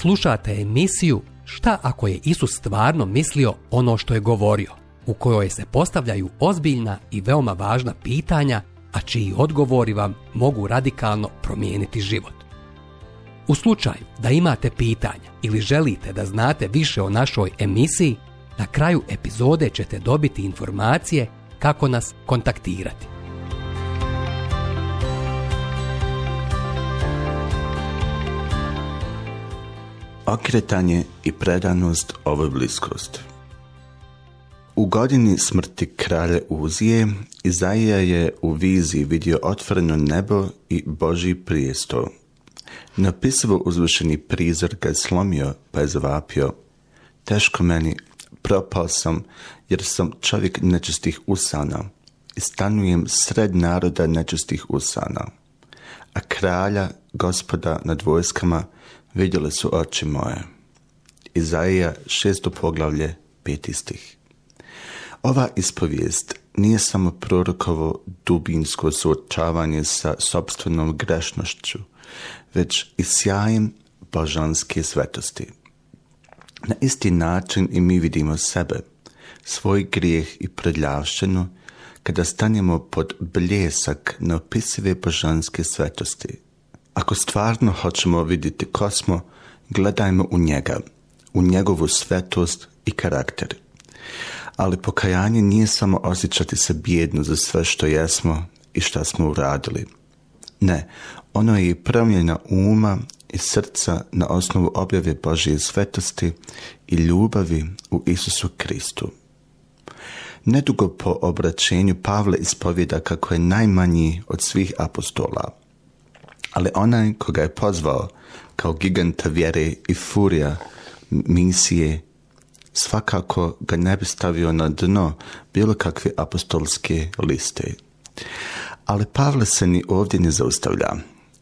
Slušate emisiju Šta ako je Isus stvarno mislio ono što je govorio, u kojoj se postavljaju ozbiljna i veoma važna pitanja, a čiji odgovori vam mogu radikalno promijeniti život. U slučaju da imate pitanja ili želite da znate više o našoj emisiji, na kraju epizode ćete dobiti informacije kako nas kontaktirati. okretanje i predanost ovoj bliskosti. U godini smrti kralja Uzije, Izaija je u viziji vidio otvoreno nebo i Boži prijestol. Napisivo uzvišeni prizor ga je slomio, pa je zavapio. Teško meni, propao sam, jer sam čovjek nečistih usana i stanujem sred naroda nečistih usana. A kralja, gospoda nad vojskama, vidjeli su oči moje. Izaija, šesto poglavlje, petistih stih. Ova ispovijest nije samo prorokovo dubinsko suočavanje sa sobstvenom grešnošću, već i sjajem božanske svetosti. Na isti način i mi vidimo sebe, svoj grijeh i predljavšenu, kada stanemo pod bljesak neopisive božanske svetosti – ako stvarno hoćemo vidjeti kosmo, smo, gledajmo u njega, u njegovu svetost i karakter. Ali pokajanje nije samo osjećati se bijedno za sve što jesmo i što smo uradili. Ne, ono je i promjena uma i srca na osnovu objave Božije svetosti i ljubavi u Isusu Kristu. Nedugo po obraćenju Pavle ispovjeda kako je najmanji od svih apostola, ali onaj koga je pozvao kao giganta vjere i furija misije svakako ga ne bi stavio na dno bilo kakve apostolske liste. Ali Pavle se ni ovdje ne zaustavlja.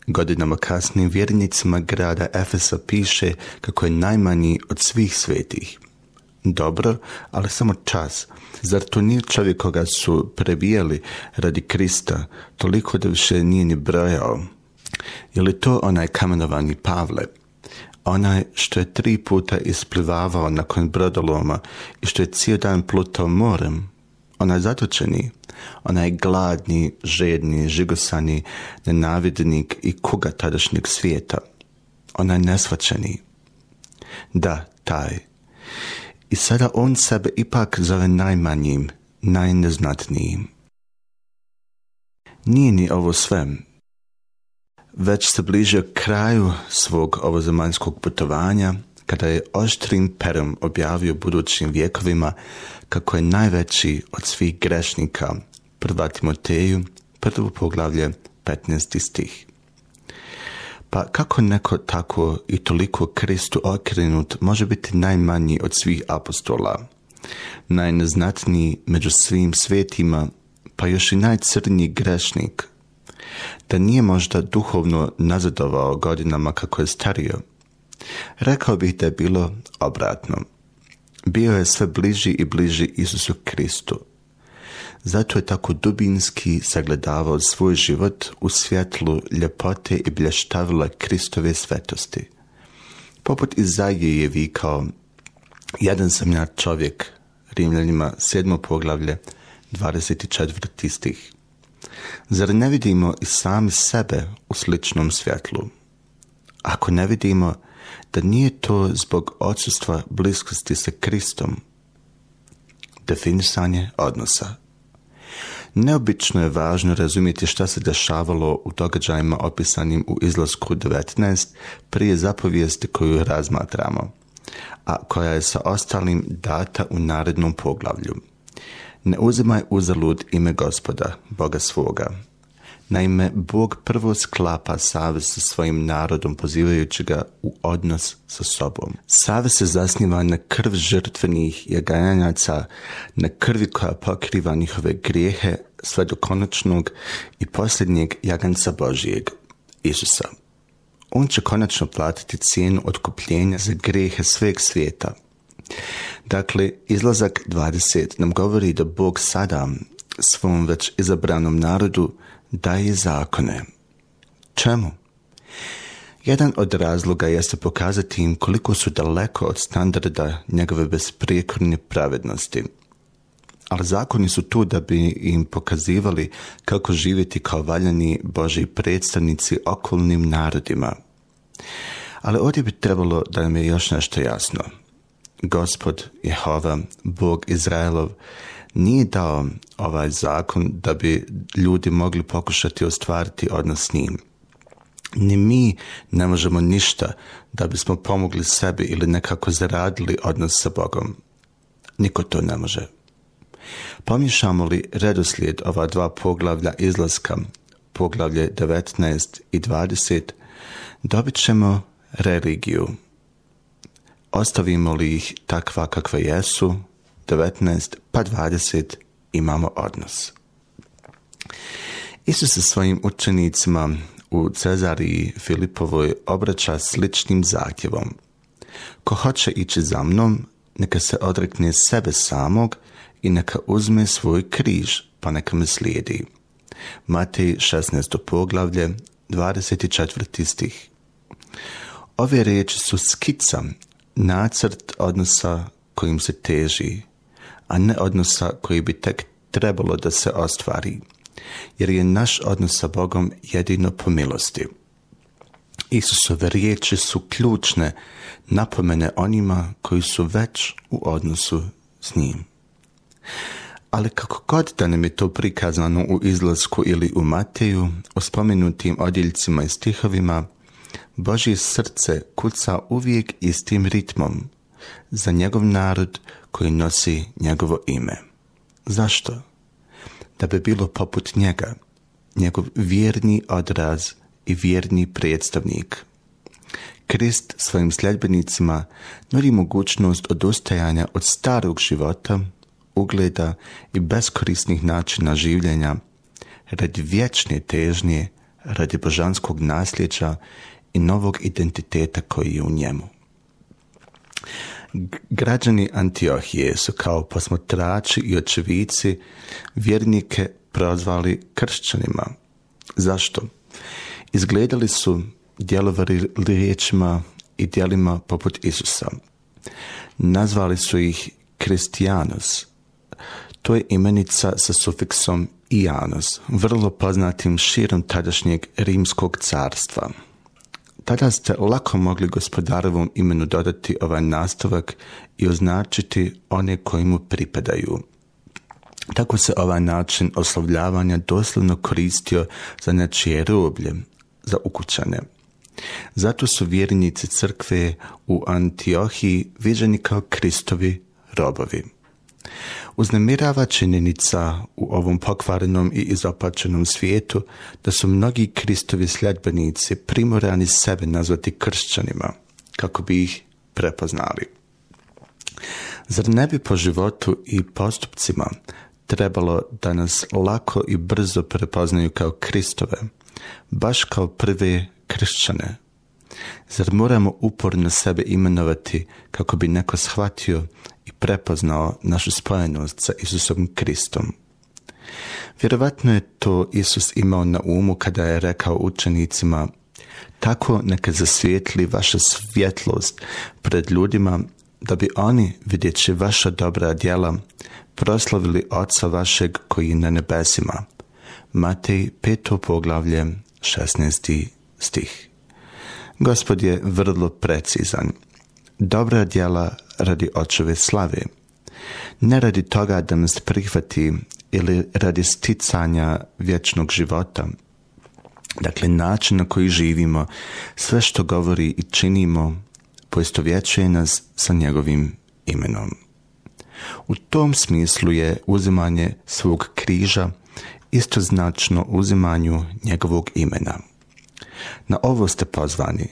Godinama kasnim vjernicima grada Efesa piše kako je najmanji od svih svetih. Dobro, ali samo čas. Zar to nije čovjek koga su prebijali radi Krista, toliko da više nije ni brojao? Je li to onaj kamenovani Pavle? Onaj što je tri puta isplivavao nakon brodoloma i što je cijel dan plutao morem? Onaj zatočeni? Onaj gladni, žedni, žigosani, nenavidnik i kuga tadašnjeg svijeta? Onaj nesvačeni? Da, taj. I sada on sebe ipak zove najmanjim, najneznatnijim. Nije ni ovo svem. Već se bliže kraju svog ovozemaljskog putovanja, kada je oštrim perom objavio budućim vjekovima kako je najveći od svih grešnika, prva Timoteju, prvo poglavlje, 15. stih. Pa kako neko tako i toliko Kristu okrenut može biti najmanji od svih apostola, najneznatniji među svim svetima, pa još i najcrnji grešnik – da nije možda duhovno nazadovao godinama kako je stario. Rekao bih da je bilo obratno. Bio je sve bliži i bliži Isusu Kristu. Zato je tako dubinski sagledavao svoj život u svjetlu ljepote i blještavila Kristove svetosti. Poput Izaije je vikao, jedan sam ja čovjek, Rimljanima, sedmo poglavlje, 24. stih. Zar ne vidimo i sami sebe u sličnom svjetlu? Ako ne vidimo da nije to zbog odsustva bliskosti sa Kristom, definisanje odnosa. Neobično je važno razumjeti šta se dešavalo u događajima opisanim u izlasku 19 prije zapovijesti koju razmatramo, a koja je sa ostalim data u narednom poglavlju – ne uzimaj uzalud ime gospoda, Boga svoga. Naime, Bog prvo sklapa savez sa svojim narodom, pozivajući ga u odnos sa sobom. Savez se zasniva na krv žrtvenih jaganjaca, na krvi koja pokriva njihove grijehe, sve do konačnog i posljednjeg jaganca Božijeg, Isusa. On će konačno platiti cijenu otkupljenja za grijehe sveg svijeta – Dakle, izlazak 20 nam govori da Bog sada svom već izabranom narodu daje zakone. Čemu? Jedan od razloga jeste pokazati im koliko su daleko od standarda njegove besprijekorne pravednosti. Ali zakoni su tu da bi im pokazivali kako živjeti kao valjani Boži predstavnici okolnim narodima. Ali ovdje bi trebalo da nam je još nešto jasno – gospod Jehova, Bog Izraelov, nije dao ovaj zakon da bi ljudi mogli pokušati ostvariti odnos s njim. Ni mi ne možemo ništa da bismo pomogli sebi ili nekako zaradili odnos sa Bogom. Niko to ne može. Pomješamo li redoslijed ova dva poglavlja izlaska, poglavlje 19 i 20, dobit ćemo religiju Ostavimo li ih takva kakva jesu, 19 pa 20 imamo odnos. Isus se svojim učenicima u Cezariji Filipovoj obraća sličnim zahtjevom. Ko hoće ići za mnom, neka se odrekne sebe samog i neka uzme svoj križ, pa neka me slijedi. Matej 16. poglavlje, 24. stih. Ove riječi su skica nacrt odnosa kojim se teži, a ne odnosa koji bi tek trebalo da se ostvari, jer je naš odnos sa Bogom jedino po milosti. Isusove riječi su ključne napomene onima koji su već u odnosu s njim. Ali kako god da nam je to prikazano u izlasku ili u Mateju, o spomenutim odjeljcima i stihovima, Božje srce kuca uvijek istim ritmom za njegov narod koji nosi njegovo ime. Zašto? Da bi bilo poput njega, njegov vjerni odraz i vjerni predstavnik. Krist svojim sljedbenicima nudi mogućnost odustajanja od starog života, ugleda i beskorisnih načina življenja radi vječne težnje, radi božanskog nasljeđa i novog identiteta koji je u njemu. Građani Antiohije su kao posmatrači i očevici vjernike prozvali kršćanima. Zašto? Izgledali su djelovali riječima i djelima poput Isusa. Nazvali su ih kristijanos. To je imenica sa sufiksom ianos, vrlo poznatim širom tadašnjeg rimskog carstva – tada ste lako mogli gospodarovom imenu dodati ovaj nastavak i označiti one koji mu pripadaju. Tako se ovaj način oslovljavanja doslovno koristio za nečije roblje, za ukućane. Zato su vjernici crkve u Antiohiji viđeni kao Kristovi robovi uznemirava činjenica u ovom pokvarenom i izopačenom svijetu da su mnogi Kristovi sljedbenici primorani sebe nazvati kršćanima kako bi ih prepoznali. Zar ne bi po životu i postupcima trebalo da nas lako i brzo prepoznaju kao Kristove, baš kao prve kršćane Zar moramo uporno sebe imenovati kako bi neko shvatio i prepoznao našu spojenost sa Isusom Kristom? Vjerovatno je to Isus imao na umu kada je rekao učenicima tako neka zasvijetli vaša svjetlost pred ljudima da bi oni, vidjeći vaša dobra djela, proslavili Oca vašeg koji je na nebesima. Matej 5. poglavlje 16. stih. Gospod je vrlo precizan. Dobra djela radi očeve slave. Ne radi toga da nas prihvati ili radi sticanja vječnog života. Dakle, način na koji živimo, sve što govori i činimo, vječuje nas sa njegovim imenom. U tom smislu je uzimanje svog križa istoznačno uzimanju njegovog imena. Na ovo ste pozvani,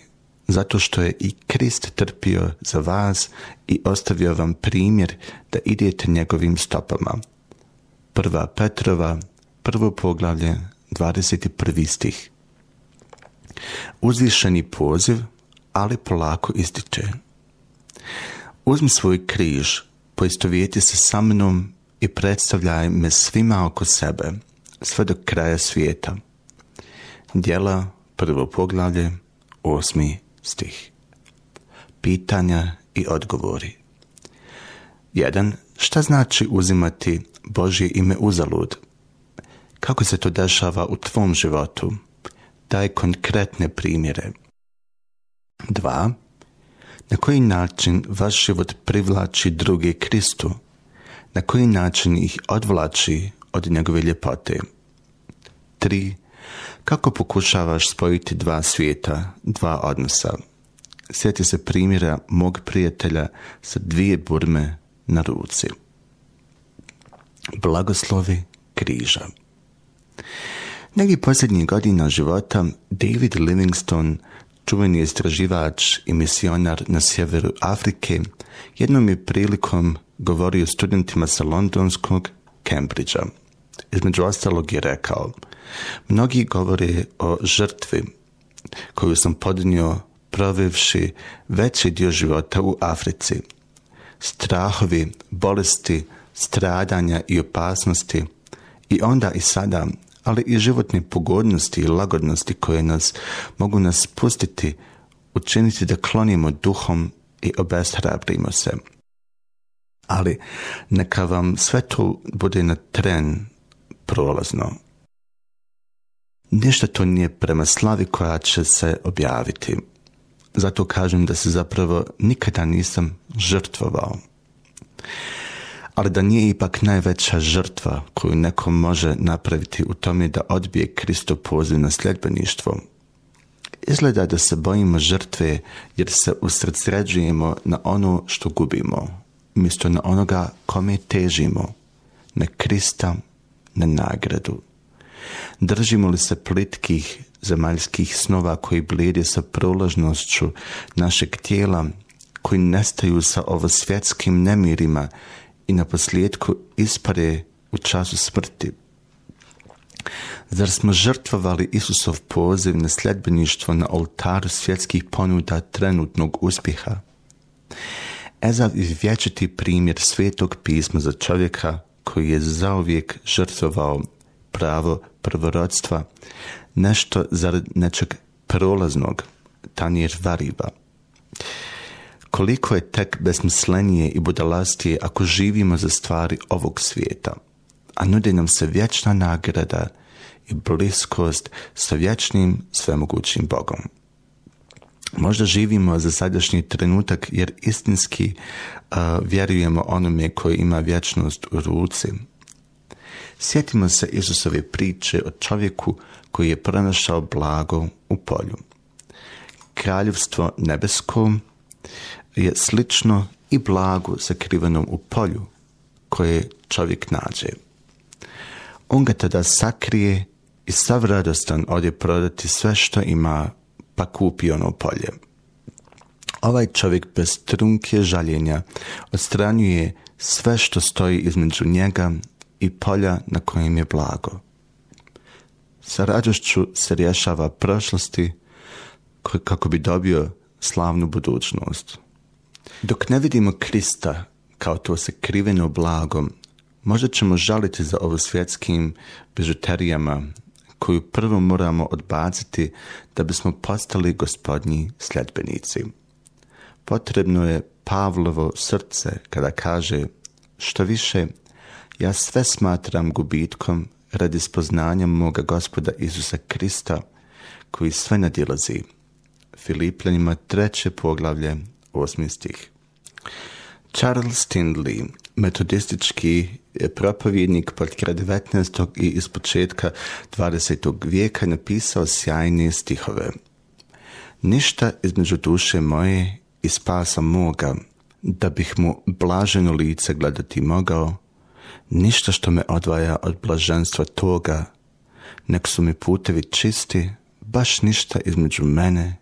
zato što je i Krist trpio za vas i ostavio vam primjer da idete njegovim stopama. Prva Petrova, prvo poglavlje, 21. stih. Uzvišeni poziv, ali polako ističe. Uzmi svoj križ, poistovijeti se sa mnom i predstavljaj me svima oko sebe, sve do kraja svijeta. Djela prvo poglavlje, osmi stih. Pitanja i odgovori. 1. Šta znači uzimati Božje ime uzalud? Kako se to dešava u tvom životu? Daj konkretne primjere. 2. Na koji način vaš život privlači druge Kristu? Na koji način ih odvlači od njegove ljepote? 3. Kako pokušavaš spojiti dva svijeta, dva odnosa? Sjeti se primjera mog prijatelja sa dvije burme na ruci. Blagoslovi križa. Negdje posljednjih godina života David Livingstone, čuveni istraživač i misionar na sjeveru Afrike, jednom je prilikom govorio studentima sa londonskog Cambridgea. Između ostalog je rekao – Mnogi govori o žrtvi koju sam podnio provevši veći dio života u Africi. Strahovi, bolesti, stradanja i opasnosti i onda i sada, ali i životne pogodnosti i lagodnosti koje nas mogu nas pustiti, učiniti da klonimo duhom i obeshrabrimo se. Ali neka vam sve to bude na tren prolazno ništa to nije prema slavi koja će se objaviti. Zato kažem da se zapravo nikada nisam žrtvovao. Ali da nije ipak najveća žrtva koju neko može napraviti u tome da odbije Kristo poziv na sljedbeništvo. Izgleda da se bojimo žrtve jer se usredsređujemo na ono što gubimo, umjesto na onoga kome težimo, na Krista, na nagradu. Držimo li se plitkih zemaljskih snova koji blijede sa prolažnošću našeg tijela, koji nestaju sa ovosvjetskim nemirima i na posljedku ispare u času smrti. Zar smo žrtvovali Isusov poziv na sljedbeništvo na oltaru svjetskih ponuda trenutnog uspjeha? Ezav izvječiti primjer svetog pisma za čovjeka koji je zauvijek žrtvovao pravo prvorodstva, nešto zarad nečeg prolaznog, tanjer variba. Koliko je tek besmislenije i budalastije ako živimo za stvari ovog svijeta, a nudi nam se vječna nagrada i bliskost sa vječnim svemogućim Bogom. Možda živimo za sadašnji trenutak jer istinski vjerujemo onome koji ima vječnost u ruci, sjetimo se Isusove priče o čovjeku koji je pronašao blago u polju. Kraljevstvo nebesko je slično i blagu sakrivenom u polju koje čovjek nađe. On ga tada sakrije i sav radostan ode prodati sve što ima pa kupi ono polje. Ovaj čovjek bez trunke žaljenja odstranjuje sve što stoji između njega i polja na kojem je blago. Sa rađošću se rješava prošlosti kako bi dobio slavnu budućnost. Dok ne vidimo Krista kao to se kriveno blagom, možda ćemo žaliti za ovo svjetskim bižuterijama, koju prvo moramo odbaciti da bismo postali gospodnji sljedbenici. Potrebno je Pavlovo srce kada kaže što više ja sve smatram gubitkom radi spoznanja moga gospoda Isusa Krista, koji sve nadilazi. Filipljanima treće poglavlje, osmi stih. Charles Tindley, metodistički propovjednik pod 19. i iz početka 20. vijeka napisao sjajne stihove. Ništa između duše moje i spasa moga, da bih mu blaženo lice gledati mogao, ništa što me odvaja od blaženstva toga, nek su mi putevi čisti, baš ništa između mene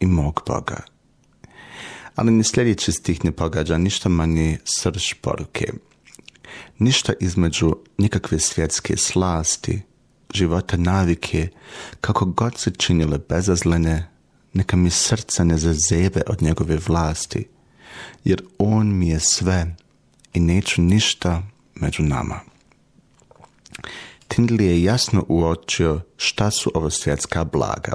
i mog Boga. Ali ni sljedeći stih ne pogađa ništa manje srž poruke. Ništa između nikakve svjetske slasti, života navike, kako god se činile bezazlene, neka mi srca ne zazebe od njegove vlasti, jer on mi je sve i neću ništa među nama. Tindli je jasno uočio šta su ovo svjetska blaga.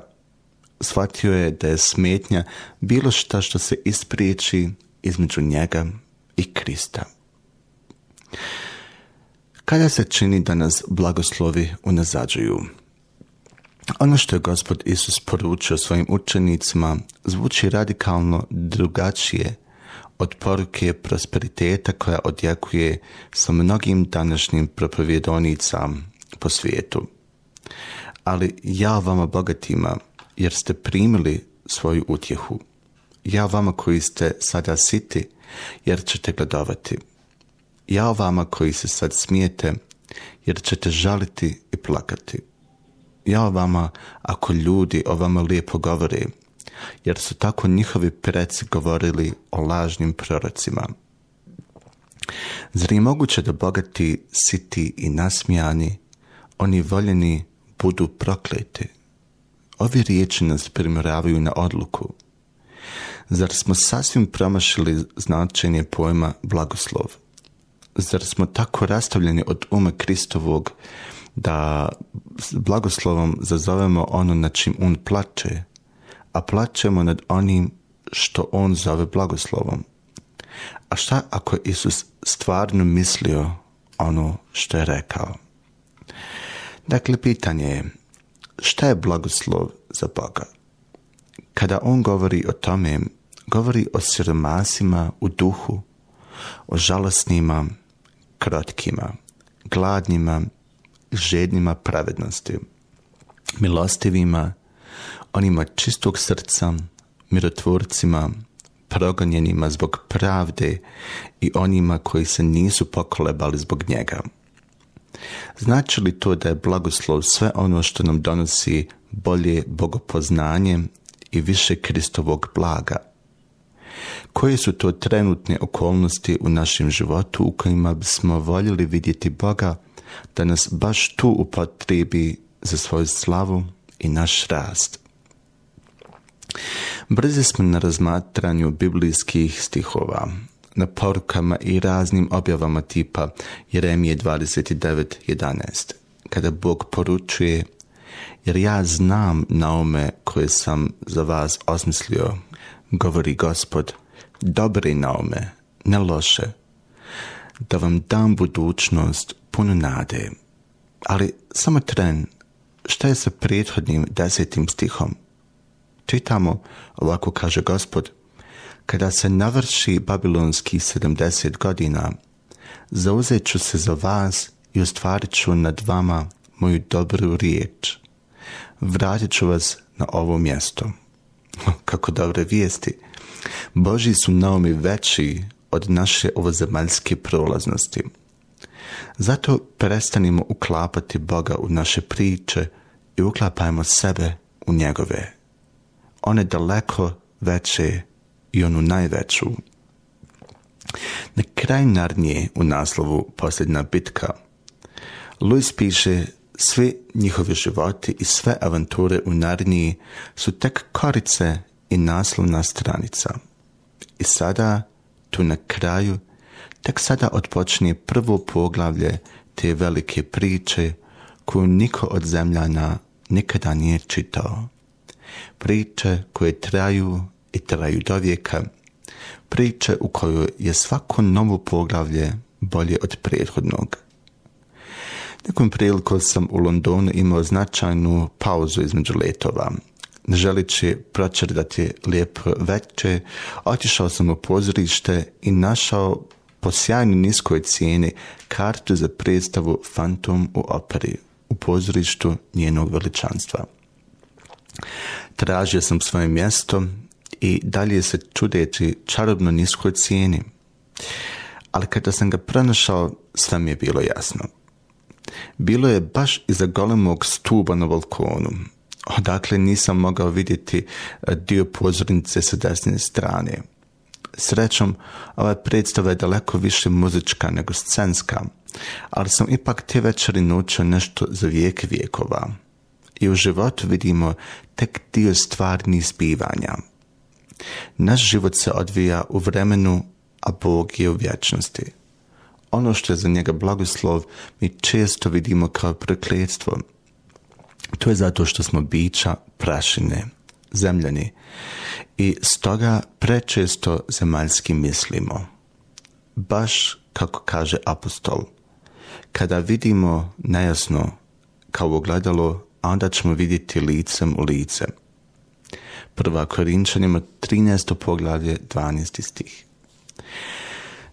Shvatio je da je smetnja bilo šta što se ispriječi između njega i Krista. Kada se čini da nas blagoslovi unazađuju? Ono što je gospod Isus poručio svojim učenicima zvuči radikalno drugačije – od poruke prosperiteta koja odjekuje sa mnogim današnjim propovjedonicam po svijetu. Ali ja vama bogatima, jer ste primili svoju utjehu. Ja vama koji ste sada siti, jer ćete gledovati. Ja vama koji se sad smijete, jer ćete žaliti i plakati. Ja vama ako ljudi o vama lijepo govore, jer su tako njihovi preci govorili o lažnim prorocima. Zar je moguće da bogati, siti i nasmijani, oni voljeni budu prokleti? Ovi riječi nas primoravaju na odluku. Zar smo sasvim promašili značenje pojma blagoslov? Zar smo tako rastavljeni od uma Kristovog da blagoslovom zazovemo ono na čim on plače, a plaćemo nad onim što on zove blagoslovom. A šta ako je Isus stvarno mislio ono što je rekao? Dakle, pitanje je, šta je blagoslov za Boga? Kada on govori o tome, govori o siromasima u duhu, o žalosnima, krotkima, gladnima, žednima pravednosti, milostivima, onima čistog srca, mirotvorcima, progonjenima zbog pravde i onima koji se nisu pokolebali zbog njega. Znači li to da je blagoslov sve ono što nam donosi bolje bogopoznanje i više Kristovog blaga? Koje su to trenutne okolnosti u našem životu u kojima bismo voljeli vidjeti Boga da nas baš tu upotrebi za svoju slavu i naš rast. Brzi smo na razmatranju biblijskih stihova, na porukama i raznim objavama tipa Jeremije 29.11. Kada Bog poručuje, jer ja znam naume koje sam za vas osmislio, govori gospod, dobre naume, ne loše, da vam dam budućnost puno nade, ali samo tren šta je sa prethodnim desetim stihom? Čitamo, ovako kaže gospod, kada se navrši babilonski 70 godina, zauzet ću se za vas i ostvarit ću nad vama moju dobru riječ. Vratit ću vas na ovo mjesto. Kako dobre vijesti. Boži su naomi veći od naše ovozemaljske prolaznosti. Zato prestanimo uklapati Boga u naše priče i uklapajmo sebe u njegove. One daleko veće i onu najveću. Na kraj Narnije u naslovu Posljedna bitka luis piše svi njihovi životi i sve avanture u Narniji su tek korice i naslovna stranica. I sada, tu na kraju, tek sada otpočinje prvo poglavlje te velike priče koju niko od zemljana nikada nije čitao. Priče koje traju i traju do vijeka. Priče u kojoj je svako novo poglavlje bolje od prethodnog. Nekom priliku sam u Londonu imao značajnu pauzu između letova. Želeći pročerdati lijepo večer, otišao sam u pozorište i našao po sjajno niskoj cijeni kartu za predstavu Fantom u operi u pozorištu njenog veličanstva. Tražio sam svoje mjesto i dalje se čudeći čarobno niskoj cijeni. Ali kada sam ga pronašao, sve mi je bilo jasno. Bilo je baš iza golemog stuba na balkonu, odakle nisam mogao vidjeti dio pozornice sa desne strane – Srećom, ova predstava je daleko više muzička nego scenska, ali sam ipak te večeri naučio nešto za vijek vijekova. I u životu vidimo tek dio stvarnih zbivanja. Naš život se odvija u vremenu, a Bog je u vječnosti. Ono što je za njega blagoslov mi često vidimo kao prekletstvo. To je zato što smo bića prašine, zemljani, i stoga prečesto zemaljski mislimo. Baš kako kaže apostol, kada vidimo nejasno kao ogledalo, onda ćemo vidjeti licem u lice. Prva Korinčanima 13. poglavlje 12. stih.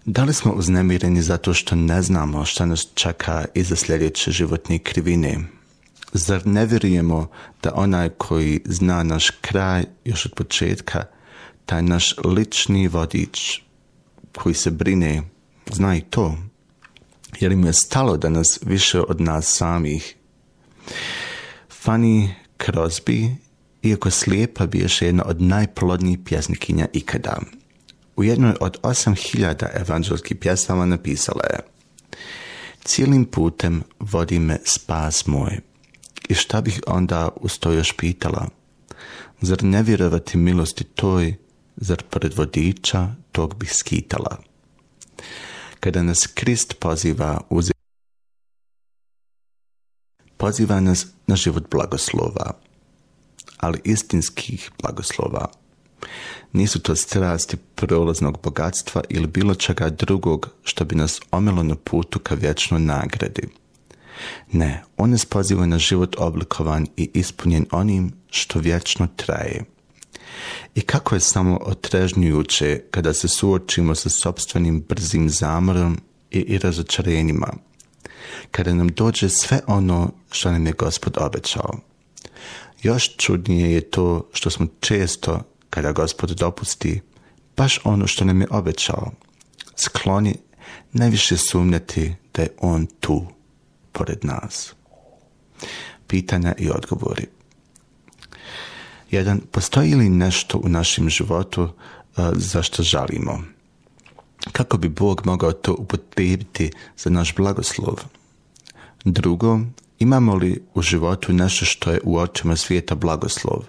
Da li smo uznemireni zato što ne znamo što nas čeka iza sljedeće životne krivine, Zar ne vjerujemo da onaj koji zna naš kraj još od početka, taj naš lični vodič koji se brine, zna i to, jer im je stalo da nas više od nas samih. Fanny Crosby, iako slijepa, još jedna od najplodnijih pjesnikinja ikada. U jednoj od 8000 evanđelskih pjesama napisala je Cijelim putem vodi me spas moj. I šta bih onda uz to još pitala? Zar ne vjerovati milosti toj, zar pred tog bih skitala? Kada nas Krist poziva uz poziva nas na život blagoslova, ali istinskih blagoslova. Nisu to strasti prolaznog bogatstva ili bilo čega drugog što bi nas omelo na putu ka vječnoj nagradi. Ne, on je poziva na život oblikovan i ispunjen onim što vječno traje. I kako je samo otrežnjujuće kada se suočimo sa sobstvenim brzim zamorom i, i razočarenjima, kada nam dođe sve ono što nam je gospod obećao. Još čudnije je to što smo često, kada gospod dopusti, baš ono što nam je obećao, skloni najviše sumnjati da je on tu pored nas? Pitanja i odgovori. Jedan, postoji li nešto u našem životu e, za što žalimo? Kako bi Bog mogao to upotrijebiti za naš blagoslov? Drugo, imamo li u životu nešto što je u očima svijeta blagoslov,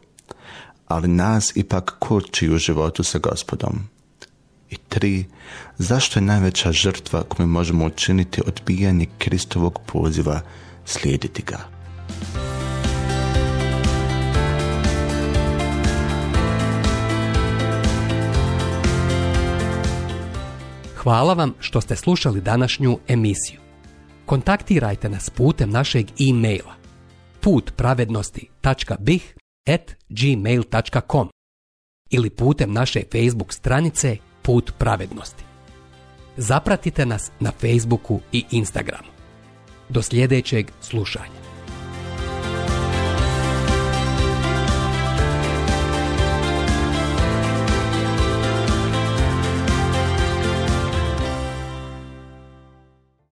ali nas ipak koči u životu sa gospodom? I tri, zašto je najveća žrtva koju možemo učiniti odbijanje Kristovog poziva slijediti ga? Hvala vam što ste slušali današnju emisiju. Kontaktirajte nas putem našeg e-maila putpravednosti.bih at gmail.com ili putem naše Facebook stranice Put pravednosti. Zapratite nas na Facebooku i Instagramu. Do sljedećeg slušanja.